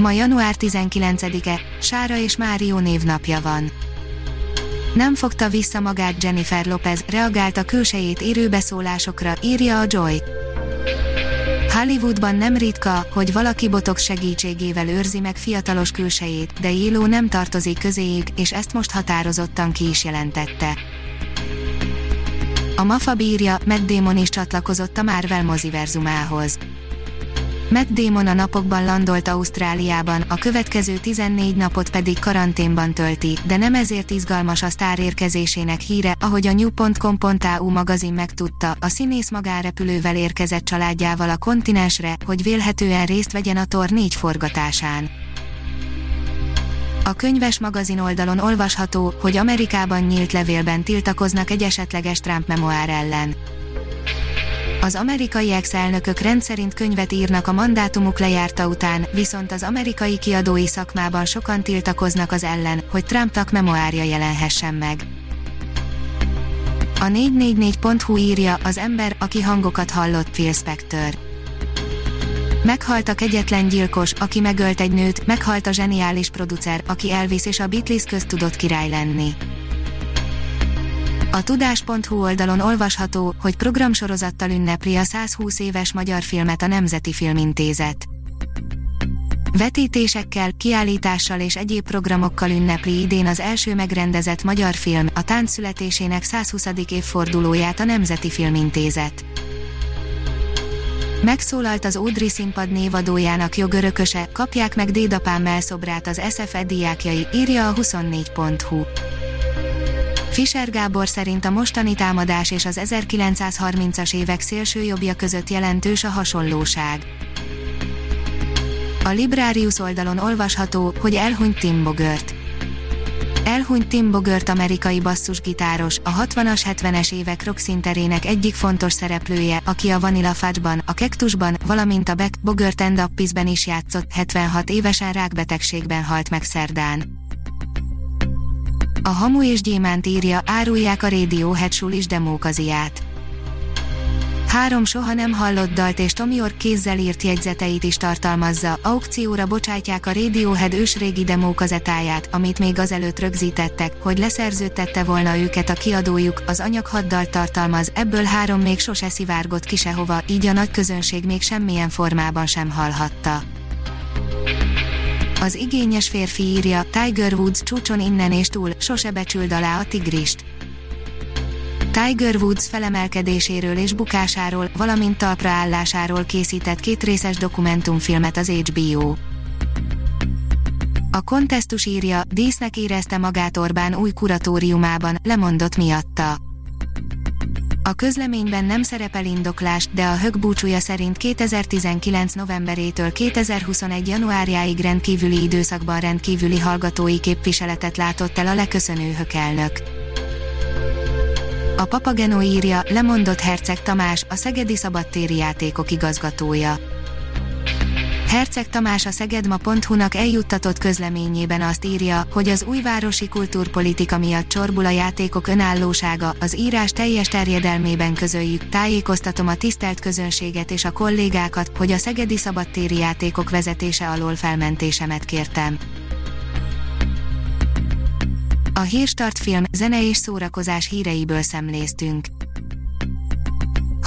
Ma január 19-e, Sára és Márió névnapja van. Nem fogta vissza magát Jennifer Lopez, reagált a külsejét érő beszólásokra, írja a Joy. Hollywoodban nem ritka, hogy valaki botok segítségével őrzi meg fiatalos külsejét, de J.Lo nem tartozik közéjük, és ezt most határozottan ki is jelentette. A Mafa bírja, Matt Damon is csatlakozott a Marvel moziverzumához. Matt Damon a napokban landolt Ausztráliában, a következő 14 napot pedig karanténban tölti, de nem ezért izgalmas a sztár érkezésének híre, ahogy a new.com.au magazin megtudta, a színész magánrepülővel érkezett családjával a kontinensre, hogy vélhetően részt vegyen a tor 4 forgatásán. A könyves magazin oldalon olvasható, hogy Amerikában nyílt levélben tiltakoznak egy esetleges Trump memoár ellen. Az amerikai ex-elnökök rendszerint könyvet írnak a mandátumuk lejárta után, viszont az amerikai kiadói szakmában sokan tiltakoznak az ellen, hogy Trumpnak memoárja jelenhessen meg. A 444.hu írja, az ember, aki hangokat hallott Phil Spector. Meghalt a kegyetlen gyilkos, aki megölt egy nőt, meghalt a zseniális producer, aki Elvis és a Beatles közt tudott király lenni. A tudás.hu oldalon olvasható, hogy programsorozattal ünnepli a 120 éves magyar filmet a Nemzeti Filmintézet. Vetítésekkel, kiállítással és egyéb programokkal ünnepli idén az első megrendezett magyar film, a tánc születésének 120. évfordulóját a Nemzeti Filmintézet. Megszólalt az Ódri színpad névadójának jogörököse, kapják meg Dédapám melszobrát az SFE diákjai, írja a 24.hu. Fischer Gábor szerint a mostani támadás és az 1930-as évek szélsőjobbja között jelentős a hasonlóság. A Librarius oldalon olvasható, hogy elhunyt Tim Bogert. Elhunyt Tim Bogert amerikai basszusgitáros, a 60-as 70-es évek rockszinterének egyik fontos szereplője, aki a Vanilla Fudge-ban, a Kektusban, valamint a Beck Bogert and is játszott, 76 évesen rákbetegségben halt meg szerdán. A Hamu és Gyémánt írja, árulják a Radiohead is demókaziát. Három soha nem hallott dalt és Tommy Ork kézzel írt jegyzeteit is tartalmazza, aukcióra bocsátják a Radiohead ősrégi demókazetáját, amit még azelőtt rögzítettek, hogy leszerződtette volna őket a kiadójuk, az anyag hat dalt tartalmaz, ebből három még sose szivárgott ki sehova, így a nagy közönség még semmilyen formában sem hallhatta. Az igényes férfi írja, Tiger Woods csúcson innen és túl, sose becsüld alá a tigrist. Tiger Woods felemelkedéséről és bukásáról, valamint talpra állásáról készített kétrészes dokumentumfilmet az HBO. A kontesztus írja, dísznek érezte magát Orbán új kuratóriumában, lemondott miatta. A közleményben nem szerepel indoklás, de a hög búcsúja szerint 2019 novemberétől 2021 januárjáig rendkívüli időszakban rendkívüli hallgatói képviseletet látott el a leköszönő hökelnök. A Papageno írja, lemondott Herceg Tamás, a Szegedi Szabadtéri Játékok igazgatója. Herceg Tamás a szegedma.hu-nak eljuttatott közleményében azt írja, hogy az újvárosi kultúrpolitika miatt csorbul a játékok önállósága, az írás teljes terjedelmében közöljük, tájékoztatom a tisztelt közönséget és a kollégákat, hogy a szegedi szabadtéri játékok vezetése alól felmentésemet kértem. A Hírstart film, zene és szórakozás híreiből szemléztünk.